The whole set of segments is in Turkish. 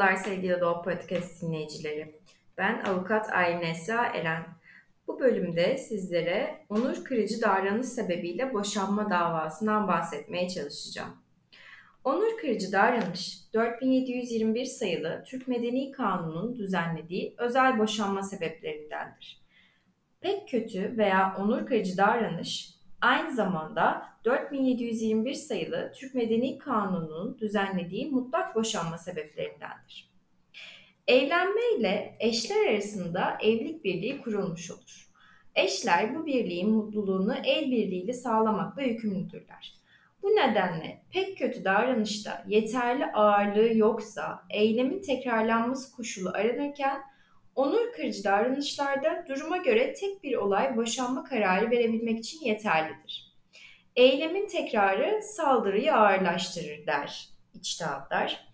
Merhabalar sevgili Doğu Podcast dinleyicileri. Ben avukat Aylin Eren. Bu bölümde sizlere onur kırıcı davranış sebebiyle boşanma davasından bahsetmeye çalışacağım. Onur kırıcı davranış 4721 sayılı Türk Medeni Kanunu'nun düzenlediği özel boşanma sebeplerindendir. Pek kötü veya onur kırıcı davranış aynı zamanda 4721 sayılı Türk Medeni Kanunu'nun düzenlediği mutlak boşanma sebeplerindendir. Evlenme ile eşler arasında evlilik birliği kurulmuş olur. Eşler bu birliğin mutluluğunu el birliğiyle sağlamakla yükümlüdürler. Bu nedenle pek kötü davranışta yeterli ağırlığı yoksa eylemin tekrarlanması koşulu aranırken onur kırıcı davranışlarda duruma göre tek bir olay boşanma kararı verebilmek için yeterlidir. Eylemin tekrarı saldırıyı ağırlaştırır der içtihatlar.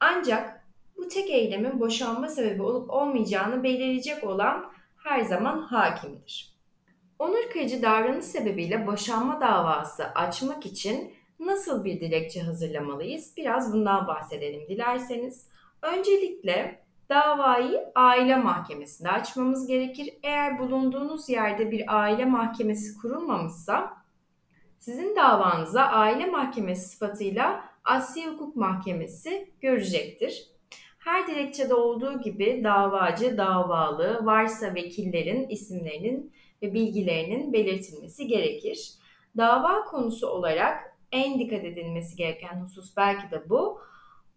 Ancak bu tek eylemin boşanma sebebi olup olmayacağını belirleyecek olan her zaman hakimdir. Onur kırıcı davranış sebebiyle boşanma davası açmak için nasıl bir dilekçe hazırlamalıyız? Biraz bundan bahsedelim dilerseniz. Öncelikle davayı aile mahkemesinde açmamız gerekir. Eğer bulunduğunuz yerde bir aile mahkemesi kurulmamışsa sizin davanıza aile mahkemesi sıfatıyla Asya Hukuk Mahkemesi görecektir. Her dilekçede olduğu gibi davacı, davalı, varsa vekillerin isimlerinin ve bilgilerinin belirtilmesi gerekir. Dava konusu olarak en dikkat edilmesi gereken husus belki de bu.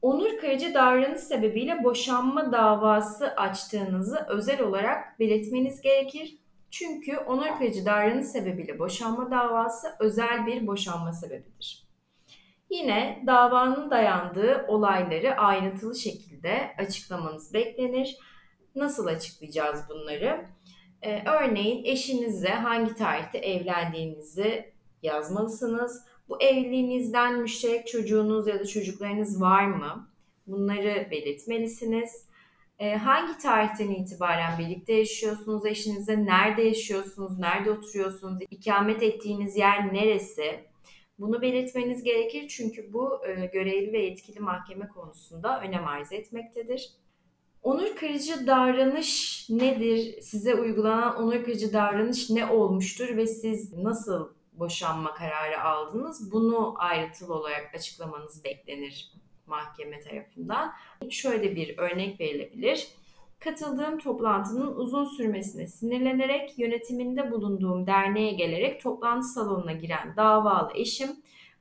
Onur kırıcı davranış sebebiyle boşanma davası açtığınızı özel olarak belirtmeniz gerekir. Çünkü onur kırıcı davranış sebebiyle boşanma davası özel bir boşanma sebebidir. Yine davanın dayandığı olayları ayrıntılı şekilde açıklamanız beklenir. Nasıl açıklayacağız bunları? Ee, örneğin eşinizle hangi tarihte evlendiğinizi yazmalısınız. Bu evliliğinizden müşterek çocuğunuz ya da çocuklarınız var mı? Bunları belirtmelisiniz. Ee, hangi tarihten itibaren birlikte yaşıyorsunuz eşinizle? Nerede yaşıyorsunuz? Nerede oturuyorsunuz? İkamet ettiğiniz yer neresi? Bunu belirtmeniz gerekir çünkü bu e, görevli ve yetkili mahkeme konusunda önem arz etmektedir. Onur kırıcı davranış nedir? Size uygulanan onur kırıcı davranış ne olmuştur ve siz nasıl boşanma kararı aldınız? Bunu ayrıntılı olarak açıklamanız beklenir mahkeme tarafından. Şöyle bir örnek verilebilir. Katıldığım toplantının uzun sürmesine sinirlenerek yönetiminde bulunduğum derneğe gelerek toplantı salonuna giren davalı eşim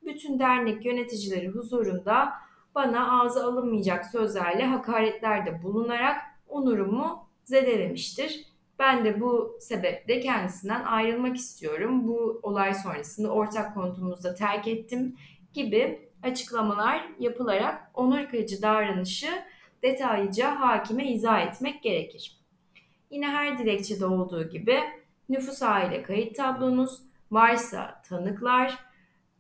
bütün dernek yöneticileri huzurunda bana ağza alınmayacak sözlerle hakaretlerde bulunarak onurumu zedelemiştir. Ben de bu sebeple kendisinden ayrılmak istiyorum. Bu olay sonrasında ortak konutumuzda terk ettim gibi açıklamalar yapılarak onur kırıcı davranışı detaylıca hakime izah etmek gerekir. Yine her dilekçede olduğu gibi nüfus aile kayıt tablonuz, varsa tanıklar,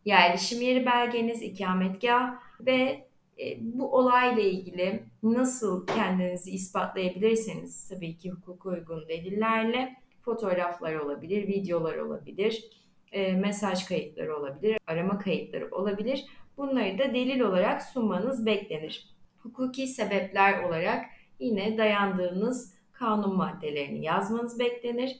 yerleşim yeri belgeniz, ikametgah ve e, bu olayla ilgili nasıl kendinizi ispatlayabilirseniz tabii ki hukuka uygun delillerle fotoğraflar olabilir, videolar olabilir, e, mesaj kayıtları olabilir, arama kayıtları olabilir. Bunları da delil olarak sunmanız beklenir. Hukuki sebepler olarak yine dayandığınız kanun maddelerini yazmanız beklenir.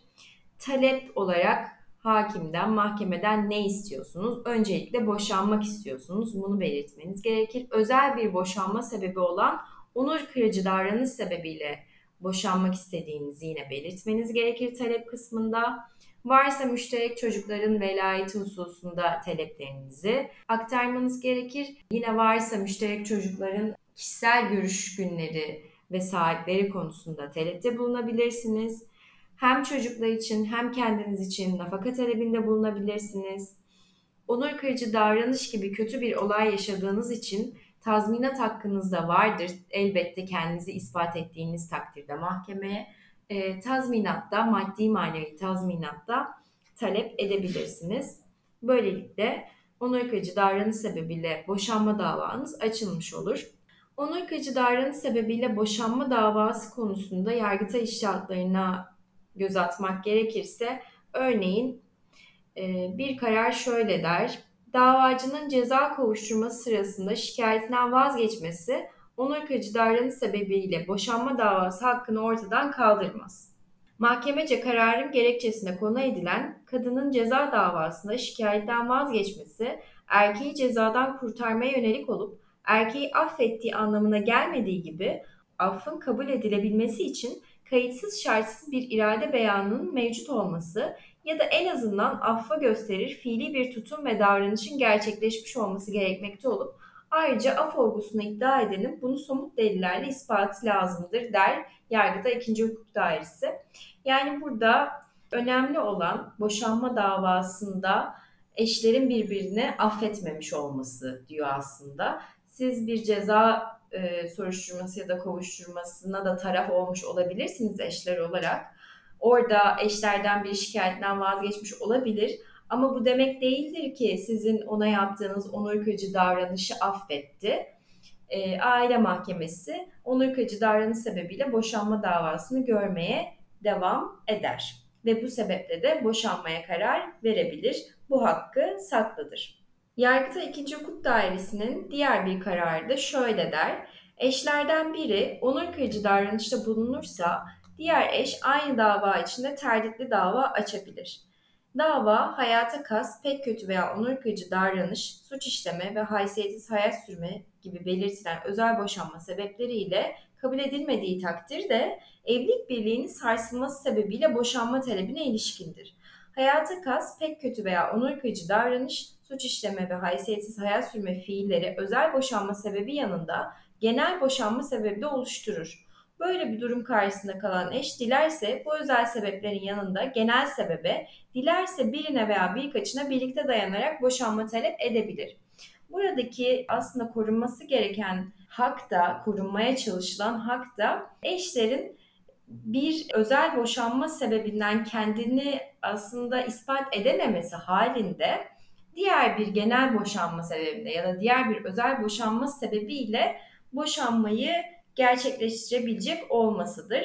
Talep olarak hakimden, mahkemeden ne istiyorsunuz? Öncelikle boşanmak istiyorsunuz. Bunu belirtmeniz gerekir. Özel bir boşanma sebebi olan onur kırıcı davranış sebebiyle boşanmak istediğinizi yine belirtmeniz gerekir talep kısmında. Varsa müşterek çocukların velayeti hususunda taleplerinizi aktarmanız gerekir. Yine varsa müşterek çocukların kişisel görüş günleri ve saatleri konusunda talepte bulunabilirsiniz. Hem çocuklar için hem kendiniz için nafaka talebinde bulunabilirsiniz. Onur kırıcı davranış gibi kötü bir olay yaşadığınız için tazminat hakkınız da vardır. Elbette kendinizi ispat ettiğiniz takdirde mahkemeye e, tazminatta, maddi manevi tazminatta talep edebilirsiniz. Böylelikle onur kırıcı davranış sebebiyle boşanma davanız açılmış olur. Onur kırıcı davranış sebebiyle boşanma davası konusunda yargıtay işaretlerine göz atmak gerekirse örneğin e, bir karar şöyle der. Davacının ceza kovuşturması sırasında şikayetinden vazgeçmesi onur kırıcı davranış sebebiyle boşanma davası hakkını ortadan kaldırmaz. Mahkemece kararın gerekçesine konu edilen kadının ceza davasında şikayetten vazgeçmesi erkeği cezadan kurtarmaya yönelik olup erkeği affettiği anlamına gelmediği gibi affın kabul edilebilmesi için kayıtsız şartsız bir irade beyanının mevcut olması ya da en azından affa gösterir fiili bir tutum ve davranışın gerçekleşmiş olması gerekmekte olup ayrıca af olgusunu iddia edenin bunu somut delillerle ispatı lazımdır der Yargıda 2. Hukuk Dairesi. Yani burada önemli olan boşanma davasında eşlerin birbirini affetmemiş olması diyor aslında. Siz bir ceza e, soruşturması ya da kovuşturmasına da taraf olmuş olabilirsiniz eşler olarak. Orada eşlerden bir şikayetten vazgeçmiş olabilir. Ama bu demek değildir ki sizin ona yaptığınız onur kırıcı davranışı affetti. E, aile mahkemesi onur kırıcı davranış sebebiyle boşanma davasını görmeye devam eder. Ve bu sebeple de boşanmaya karar verebilir. Bu hakkı saklıdır. Yargıta 2. Hukuk Dairesi'nin diğer bir kararı da şöyle der. Eşlerden biri onur kırıcı davranışta bulunursa diğer eş aynı dava içinde terditli dava açabilir. Dava hayata kas, pek kötü veya onur kırıcı davranış, suç işleme ve haysiyetsiz hayat sürme gibi belirtilen özel boşanma sebepleriyle kabul edilmediği takdirde evlilik birliğinin sarsılması sebebiyle boşanma talebine ilişkindir. Hayata kas, pek kötü veya onur kırıcı davranış, suç işleme ve haysiyetsiz hayat sürme fiilleri özel boşanma sebebi yanında genel boşanma sebebi de oluşturur. Böyle bir durum karşısında kalan eş dilerse bu özel sebeplerin yanında genel sebebe, dilerse birine veya birkaçına birlikte dayanarak boşanma talep edebilir. Buradaki aslında korunması gereken hak da, korunmaya çalışılan hak da eşlerin bir özel boşanma sebebinden kendini aslında ispat edememesi halinde diğer bir genel boşanma sebebinde ya da diğer bir özel boşanma sebebiyle boşanmayı gerçekleştirebilecek olmasıdır.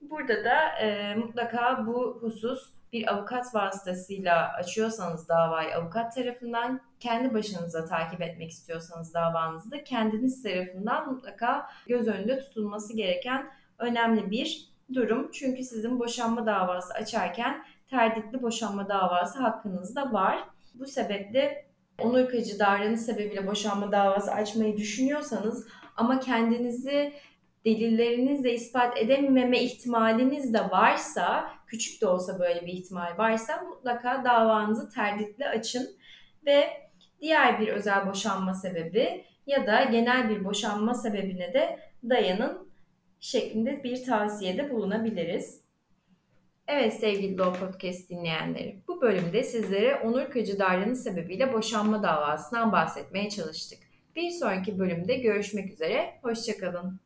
Burada da e, mutlaka bu husus bir avukat vasıtasıyla açıyorsanız davayı avukat tarafından kendi başınıza takip etmek istiyorsanız davanızı da kendiniz tarafından mutlaka göz önünde tutulması gereken önemli bir durum. Çünkü sizin boşanma davası açarken terditli boşanma davası hakkınızda var. Bu sebeple onur kırıcı davranış sebebiyle boşanma davası açmayı düşünüyorsanız ama kendinizi delillerinizle ispat edememe ihtimaliniz de varsa, küçük de olsa böyle bir ihtimal varsa mutlaka davanızı terditli açın ve diğer bir özel boşanma sebebi ya da genel bir boşanma sebebine de dayanın şeklinde bir tavsiyede bulunabiliriz. Evet sevgili Law Podcast dinleyenleri, bu bölümde sizlere onur kırıcı davranış sebebiyle boşanma davasından bahsetmeye çalıştık. Bir sonraki bölümde görüşmek üzere, hoşçakalın.